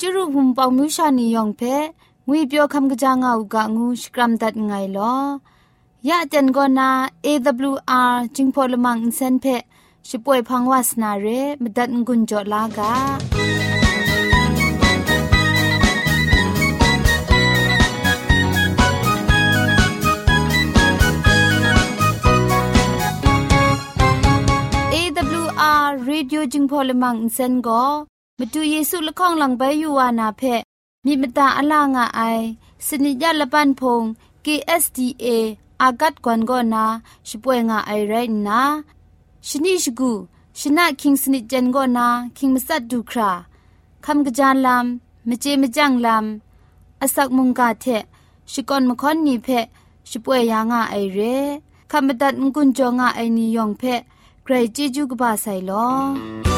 จุรุภุมปองมิวชานียองเพงวยเปียวคำกะจางเอากะงูสกรัมดัดไงลอยะเจนกอนา AWR จิงพอลมังอินเซนเพช่วยพังวาสนาเรมดัดงุนจอลากา AWR Radio จึงพอลมังอินเซน ก็มาดูเยซูละข้องหลังใบยูวานาเพมีมตาอลางอไอสนิยาละปันพง KSDA อากัดกวนก็นาช่วยงาไอไรนะชนิชกูชนะคิงสนิจันก็นาคิงมัสัดดูคราคำกระจานลำมเจมจังลำอาศักมุงกาเทชิกอนมคอนนีเพช่วยยางาไอเรคำบัดงกุนจงาไอนิยองเพใครจีจูกบาไซลอ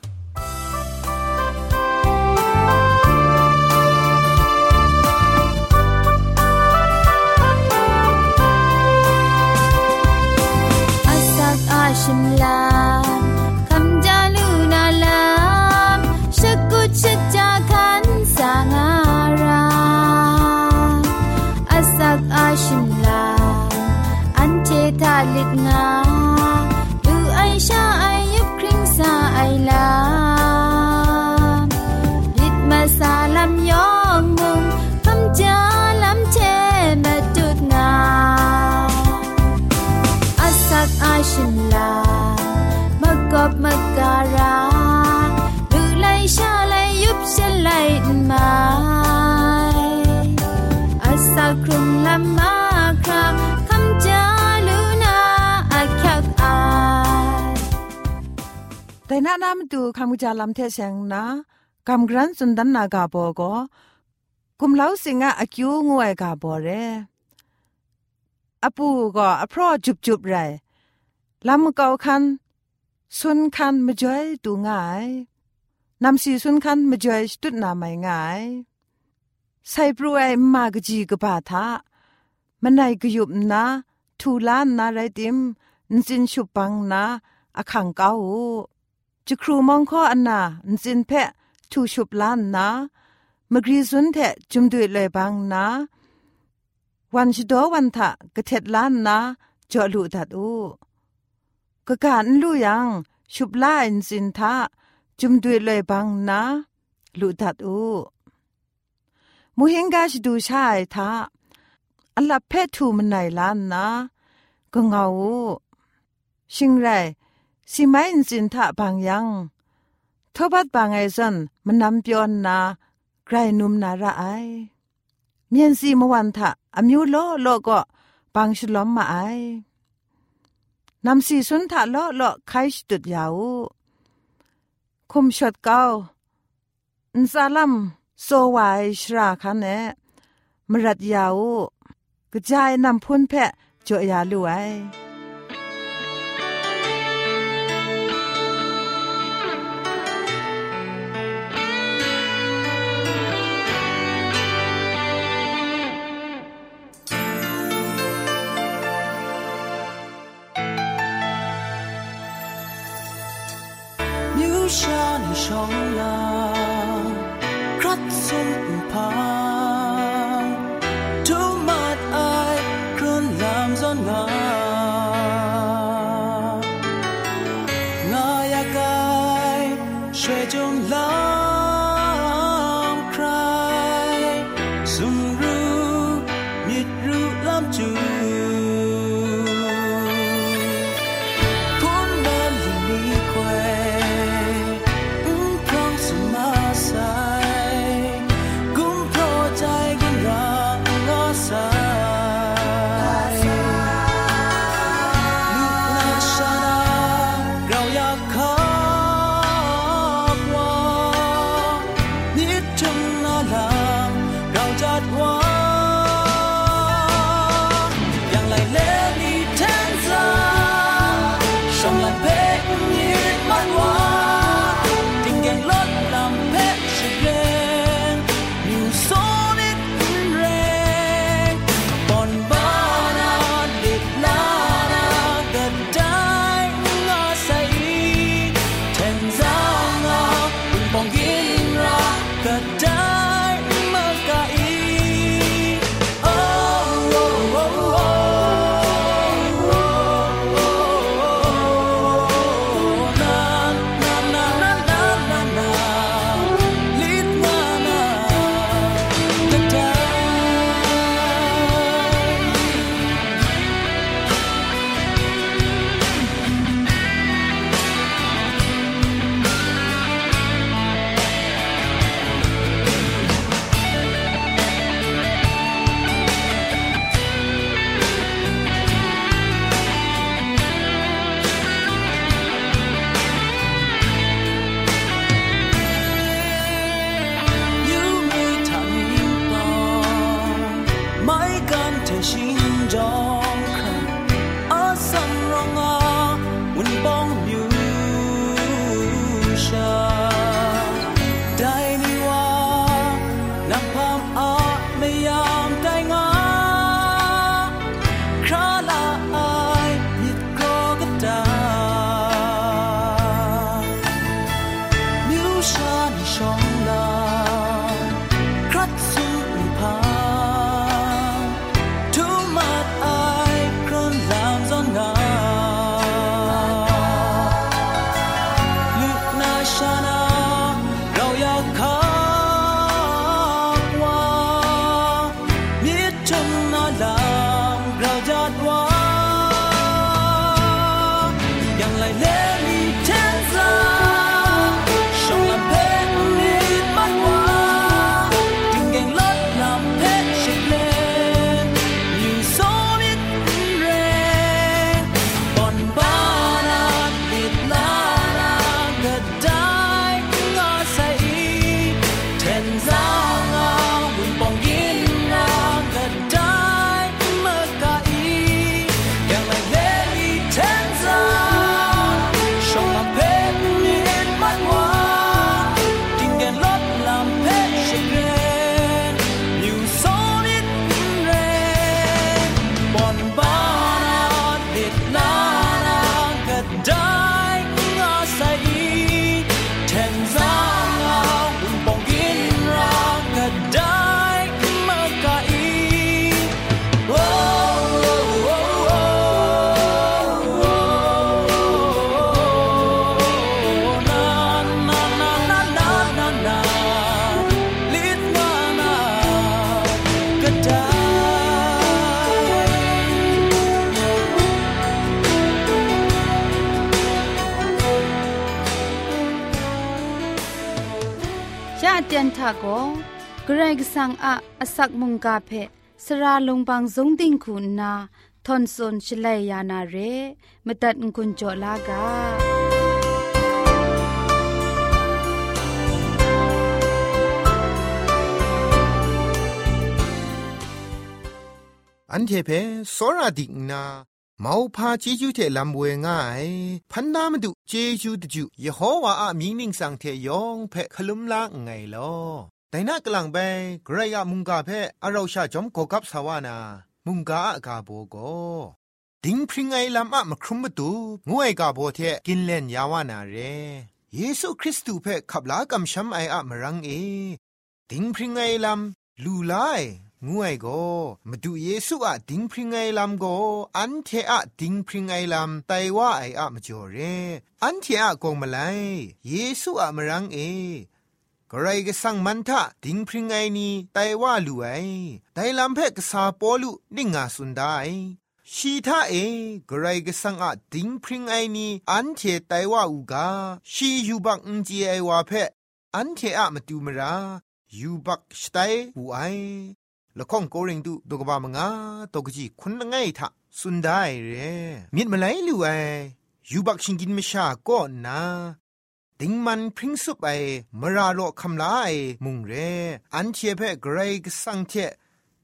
ามุจาลำเทเสงนะคำกรันสุนดันนากาโบก็กุมเล้าสิงะอคิวงวยกาโบเรอปูก็อพรอจุบจุบไรลำเกาคันสุนคันมจ่อยตูง่ายนำสีสุนคันมจ่อยตุดนาไม่ง่ายใส่ปรวยมากจีกบาทามันไหนกยุบนะทูลานนาไรติมนจินชุปังนาอคังเกา จะครูมองข้ออันนานจินเพะทูชุบล้านนามกรีสุนเทจุมดุยเลยบังนา วันชดวันทะกะเท็ดล้านนาจอลุดัดอูกะการลู่ยังชุบล้าอินจินทะจุมดุยเลยบังนาลุดัดอูมูเฮงกาชดูชายทาอัลลับเพทูมันไหนล้านนะก็เงาชิงไร สิไม่อินสินทะบางยังทบัดบางไอซันมันนำเปียนนาไกรนุมนาระไอเมียนสีมวันทะอมิวโลโลก็บางฉลอมมาไอนำสีสุนทะโลโลไคชตุดยาวคุมชดเก้าอินซาลัมโซวายชราคันเนมรัดยาวกระจายนำพุ่นแพะจ่อยาลุไอ 下你手了，看送不怕。 ทะโกเกรกสังอะอสักมุงกาเพสระลงบางสงติงคุณนาทอนซนชลัยยานาเรมตัดกุญจลากาอันเทเพสราดิกนาမောဖာเจจูเทลำเวง่ายพันดามดุ เจจูตจูยโฮวาอะมีนิงสังเทยองเพคลุมลาไงลอแต่น่ากลังไปกรยามุงกาเพอเราชาจอมกกับสาวานามุงกาอากาโบโกดิงพริงไงลำอะมครุมมตุงวยกาโบเทกินเล่นยาวานาเรเยซูคริสต์เพขับลากำช้ำไออะมรังเอ ดิงพริงไงลำลูไล งวยโกมาดูเยซูอะดิงพริงไงลำโกอันเทอะดิงพริงไงลำไตว่าไออะมจ่อเรอันเทอะกงมาไลเยซูอะมารังเอกรก็สั่งมันทะดิงพริงไงนี้ไตว่าลู่ไอไตลำเพกสาปอลุนิ่งาสุนได้ชีทาเอกรก็สั่งอะดิงพริงไอนี้อันเทไตว่าอูกาชียูบักอุจีไอวาเพอันเทอะมาดูมรายูบักสไตอูไอ ละข้องโกริงตุดกบามงาตกจีคุณง่ายทะสุนได้เรมิดมาไหลลู่ไอยูบักชิงกินไม่ชาก็นาดิงมันพริ้งสุบไอมราโรคำลาไอมุงเร อันเชเพเกรกสังเท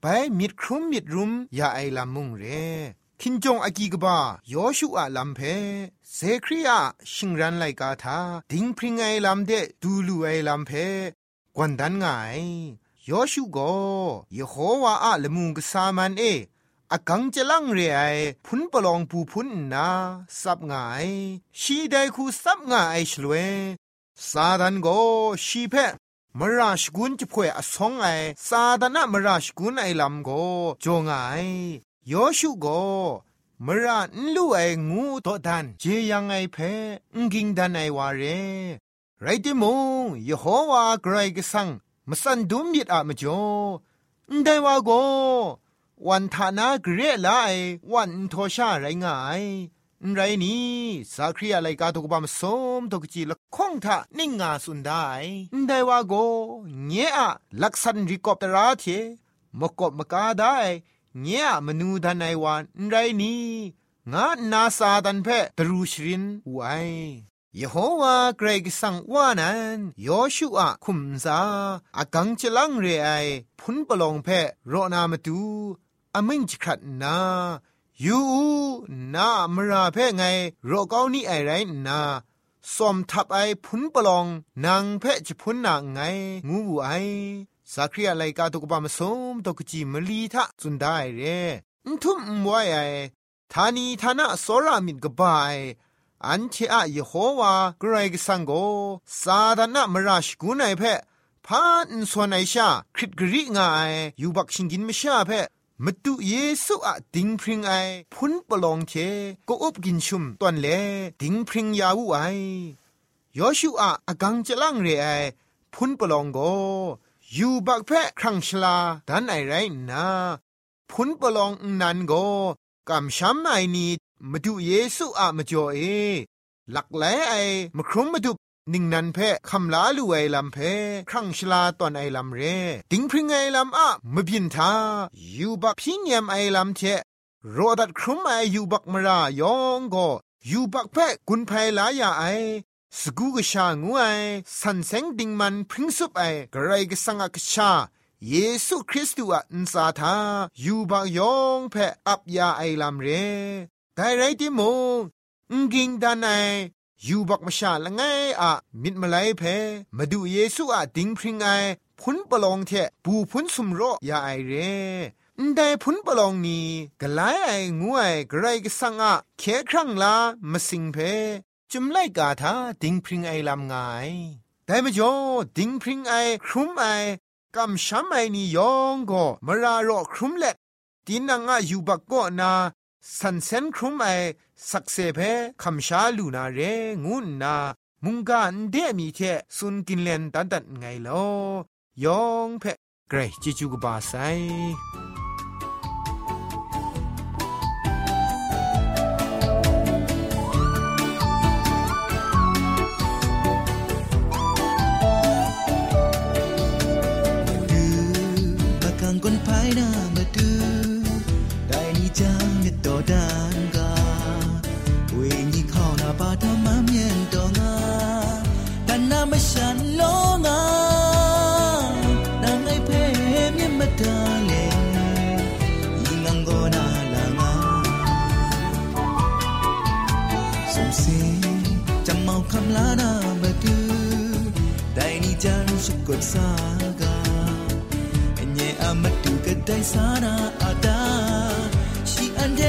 ไปมิดครุมมิดรุมยาไอลำมุงเร คินจงอากีกบายอชูอาลัมเพเซครีอาชิงรันไลกาทาดิงพริงไอลัมเดดูลูไอลัมเพกวนดันไง ยอชูโกยโฮวาอะละมุงกสามันเออากังจะลังเรไอพุนปลองปูพุนนาสับงาย ชีไดคูสับงายชลเวซาดันโกชีเพมราชกุนจะพ่วยอสองไอซาดานะมราชกุนไอลำโกจงไอยอชูโกมรานลู่ไองูตอดันเจยังไอเพงกิงดันไอวาเรไรติมงยโฮวาไกรกสัง มสันดุมยิดอะมจ่อได้ว่าโกวันทานาเกรลายวันทอชาไรง่ายไรนี้สักครีอะไรกาตุกบามสมตกจีละคงทะนิ่งงาสุนได้ได้ว่าโกเงี้ยลักษันริกอบตราเทมกบมกาได้เงี้ยมนูดันไอวันไรนี้งานาซาดันเพตรูชรินไว ยโฮวาเกรกสังว่านั้นยอชูอาคุมซาอากังจะลังเรไอพุนปลองเพโรนามาตูอมิงจครัดนายูนามราเพไงโรเกานี่ไอไรนาสมทับไอพุนปลองนางเพจะพุนนางไง งูบูไอสักครีอะไรกาตุกบามสมตกจีมลีทะสุนได้เรทุมมวยไอทานีทานะสรามิดกบาย อันเชอะยโฮวาเกรกสังโกซาดานะมราชกุนไอเพพานสวนไอชาคริตกรีงายยูบักชิงกินมชาเพมตุเยซูอะดิงพริงไอพุนปลองเชก็อบกินชุมตอนเลดิงพริงยาวูไอยอชูอะอกังจะลังเรไอพุนปลองโกยูบักเพครังชลาดันไอไรนาพุนปลองนันโกกำช้ำไอนี มาดูเยซูอะมาจ่อเอหลักแหลไอมาครุมมาดูนิ่งนันเพคำลาลูไอลำเพครั้งชลาตอนไอลำเร ติงพริงไอลำอะมาบินทาอยู่บักพิงยมไอลำเทรอดัดครุมไออยู่บักมรายองก็อยู่บักเพกุนไพลายาไอสกูกชางูไอสันเซงดิงมันพริงสุบไอกระไรกสังกชาเยซูคริสต์อะอินซาทาอยู่บักยองเพอับยาไอลำเร แต่ไรที่มงกิงดานไอยูบักมาชาละไงอะมิดมาไลเพมาดูเยซูอะดิงพริงไอพุนปลองเทปูพุนสุมโรยาไอเรได้พุนปลองนี้กลายไองวยไกรกสังอะเคครั้งลามาสิงเพจุมไลกาทาดิงพริงไอลำไงแต่มจ่อดิงพริงไอครุมไอกำช้ำไอนี่ยองก็มารารอครุมเล็ดดินนางอะยูบักก็นา สันเซนครุมไอสักเซเพคำชาลูนาเรงุนนา มุงกันเดมีเทสุนกินเลนตันตันไงลอยองเพเกรจิจูกบาไซ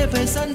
pesan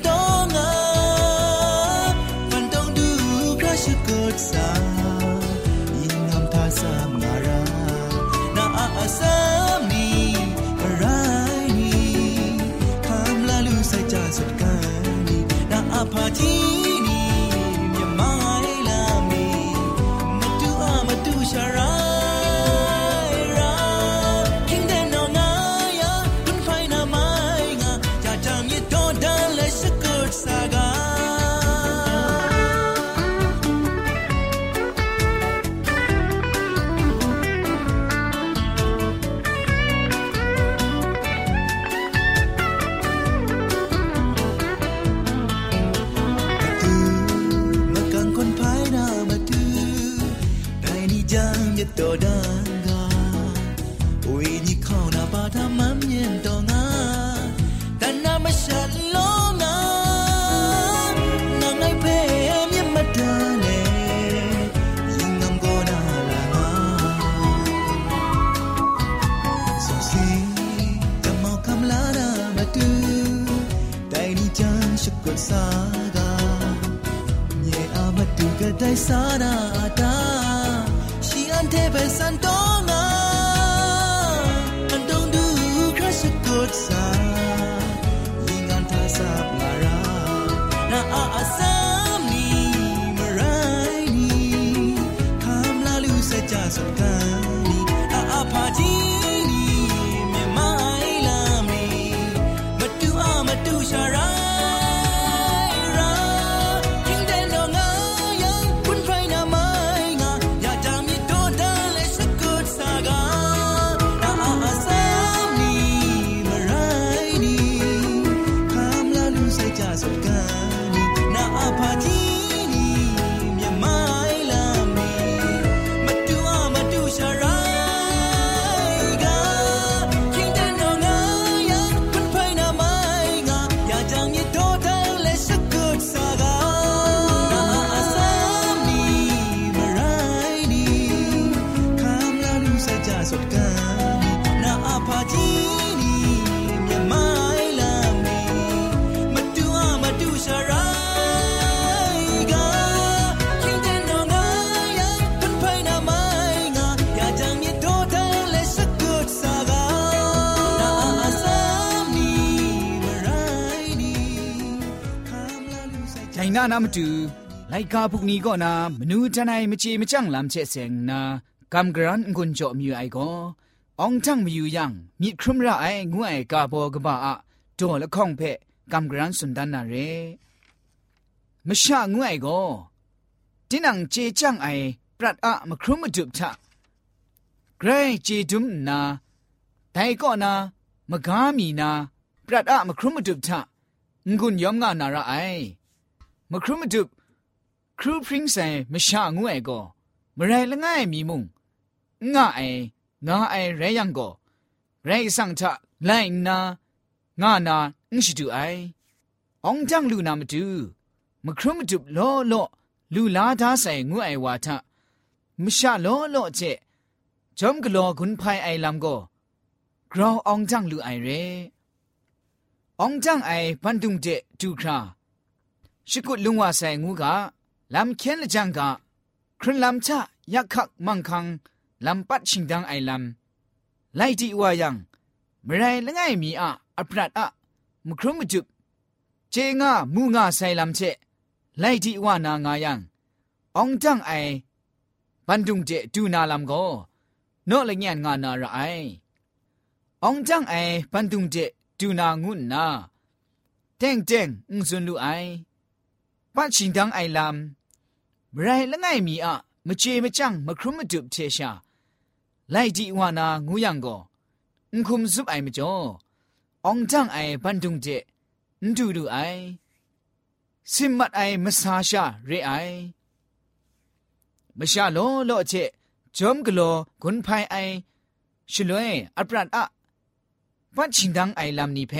นานามาดูไลกาพวกนี้ก็นามนูจะไหนไม่จีไม่จังลำเชเสงนากำกรันกุญจมีไอก็องจังมีอยู่ยังมีครุมระไองวยกาโบกบ้าอะโดละข้องเพะกำกรันสุนดันนาเรมชางวยก็ตินังเจจังไอปรัดอะมครุมมาจุบทะเกรเจดุมนาแต่ก็นามกามีนาปรัดอะมครุมมาจุบทะงุนยอมงานาระไอ มครุมดุบครูพริ้งใส่มชางวยก็มไรละง่ายมีมุงง่าไองาไอไรยังก็ไรสังทะไลนางานาอิชิดูไอองจังลูนามาดูมครุมดุบล้อล้อลูลาดาใส่งวยวาทะมชาล้อล้อเจจอมกลอกุนภายไอลำก็กราวองจังลูไอเรองจังไอปันดุงเจดูครา ชิกุลุงว่าใส่งูกะลำเคียนละจังกะครุนลำชะยักขักมังคังลำปัดชิงดังไอลำไล่ที่ว่ายังเมื่อไรละไงมีอะอัปรัดอะมุครุมจุบเจงามูงาใส่ลำเชไล่ที่ว่านางายังองจังไอบันดุงเจดูนาลำก็โนละเงียนงานาระไอองจังไอบันดุงเจดูนางุนนาเต็งเต็งอุซุนลูไอ ปัจฉิงดังไอลำไรละไงมีอะมเจมจังมครุมมดุบเทชาไลดีวานางูยังก็อุคุมซุปไอมจ่อองจังไอบันดุงเจนดูดูไอสิมัดไอมสาชาเรไอมชาโลโลเจจอมกโลกุนไพไอชลวยอัปรัดอะปันชิงดังไอลำนี้เพ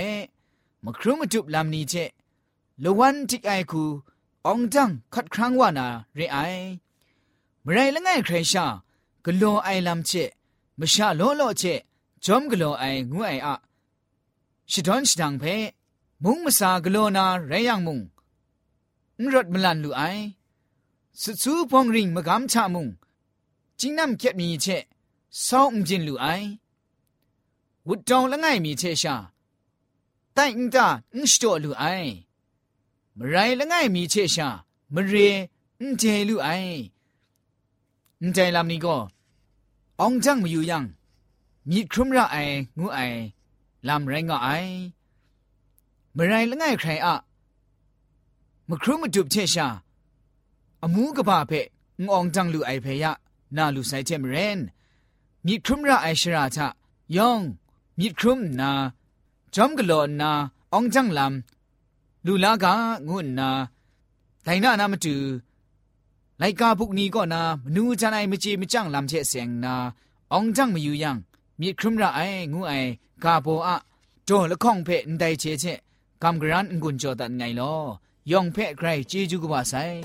มครุมจุบลำนี้เจลวันทิกไอคู องจังคัดครั้งว่านาเรไอมไรละไงใครชากโลไอลำเจมชาโลโลเจจอมกโลไองูไออะชิดอนชิดังเพมุงมาสากโลนาไรยังมุงนรถมลันลูไอสุดสูพองริงมกำชามุงจิงนำเก็บมีเชซ้องจินลูไอวุดจองละไงมีเชชาแต่อิงตาอิงสโตลูไอ มไรละไงมีเชชามเรอิงเจลูไออิงใจลำนี้ก็องจังมาอยู่ยังมีครุมระไองูไอลำไรงอไอมไรละไงใครอะมครุมมาจุบเชชาอมูกะบาเพงองจังลูไอเพยะนาลูไซเจมเรนมีครุมระไอชราทะยองมีครุมนาจอมกะโลนาองจังลำ လူလာကငုနာဒိုင်နာနာမတူလိုက်ကာဘုတ်နီကောနာမနူးချနိုင်မချေမကြန့်လမ်ချက်ဆင်နာအောင်ကြန့်မယူယံမြေခရမရအိုင်ငုအိုင်ကာဘောအတော်လခေါင်ဖဲ့အန်တိုင်ချေချက်ကမ်ဂရန်ငွန်ကြောတန်ငိုင်လောယောင်ဖဲ့ဂရိုင်ဂျေဂျူကပါဆိုင်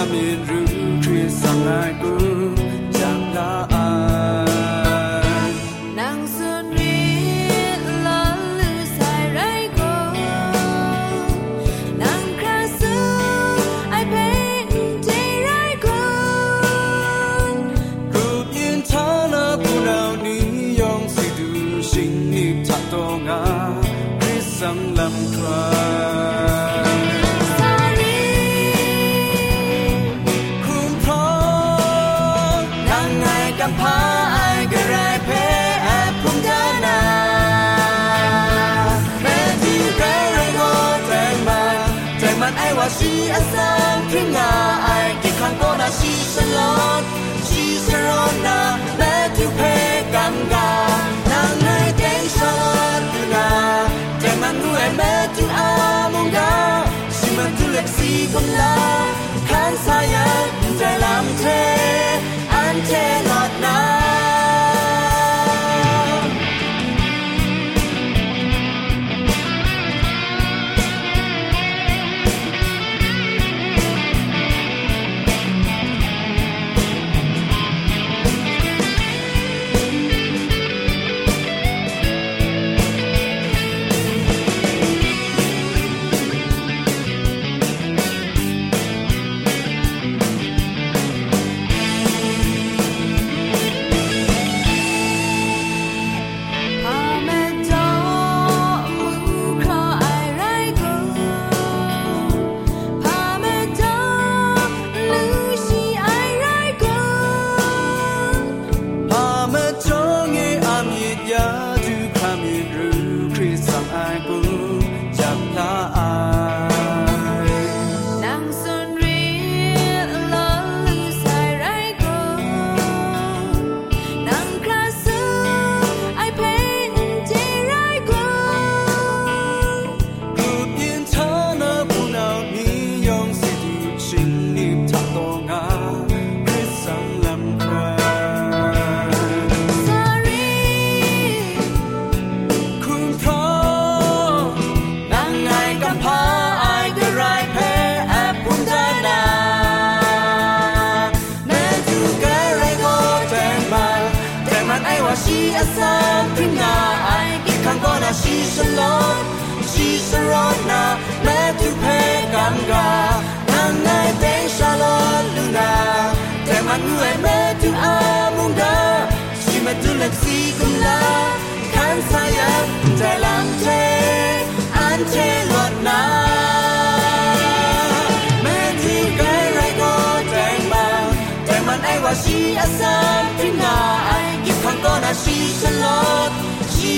I'm in Sunlight, Girl. ล็กสีกุมลา kan sayang dalam te ฉันละชีสรอนาแม้ทุกเพ้กันกาทางนายเต็งชาลอนลูนาแต่มันเหนื่อยแม้ทุกอามุงดาชีมาตุล็กซีกุมลาคันสายันใจลำเทอันเทลดนาแม้ที่ไกลไรก็แจงมาแต่มันไอว่าชีอาสาที่นาไอกิบพังก็นาชีฉัสลอด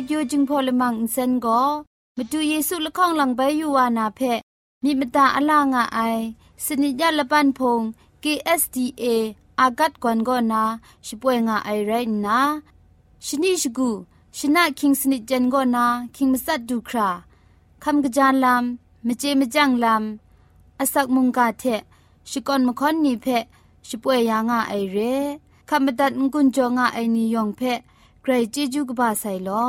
AWR Radio จึงพอลมังอินเซนก็มาดูเยซูละข้องหลังใบยูวานาเพมีมตาอลางอไอสนิยาละปันพง KSDA อากัดกวนก็นาช่วยงาไอไรนะชนิชกูชนะคิงสนิจันโกนาคิงมัสัดดูคราคำกระจานลำมเจมจังลำอาศักมุงกาเทชิกอนมคอนนีเพชิป่วยยางาไอเรคำบัดงกุนจงาไอนิยองเพใค รจีจูกบาไซลอ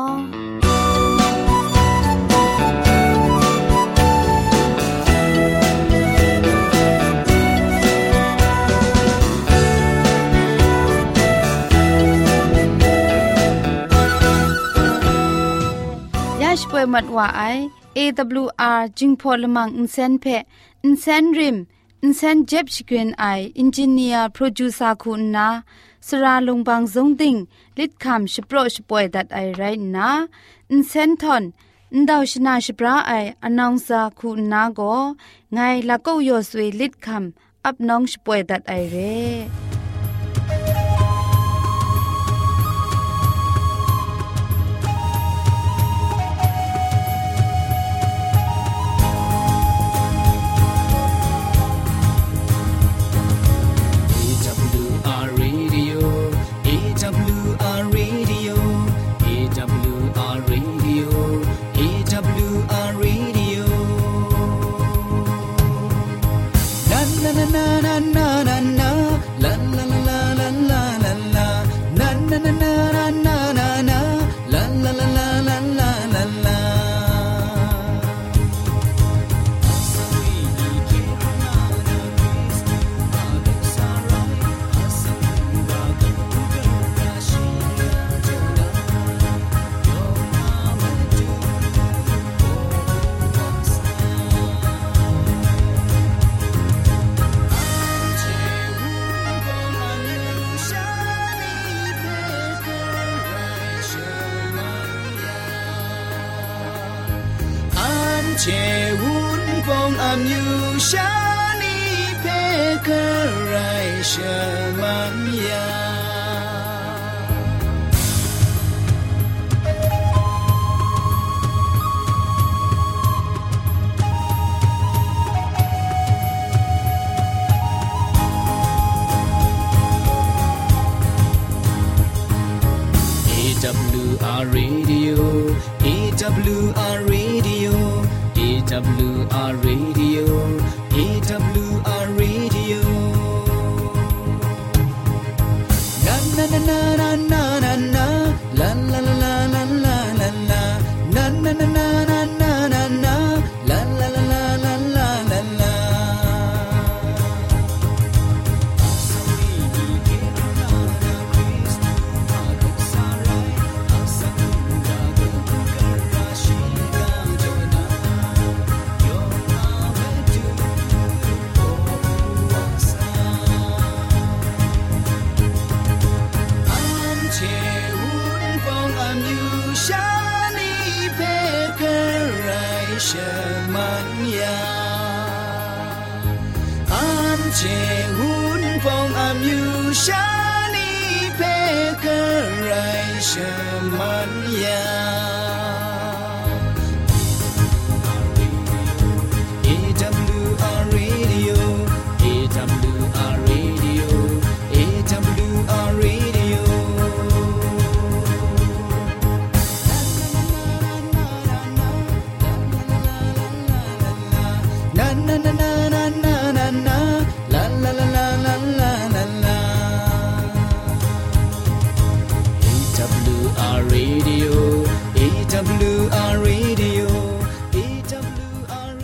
ยาชป่วยมัดว่าไอ AWR จิงพอลมังอินเซนเพอินเซนริมอินเซนเจ็บชกรีนไออินจิเนียร์โปรดิวซาคุณนา สราลงบางซงดิงลิดคำชโปรชป่วยดัดไอไรนะอินเซนทอนอินดาวชนาชปราไออนองซาคุณนาโกไงละก็ยอสวยลิดคำอับน้องชป่วยดัดไอเร่ na na na 安切温风安有啥你别个来什么呀。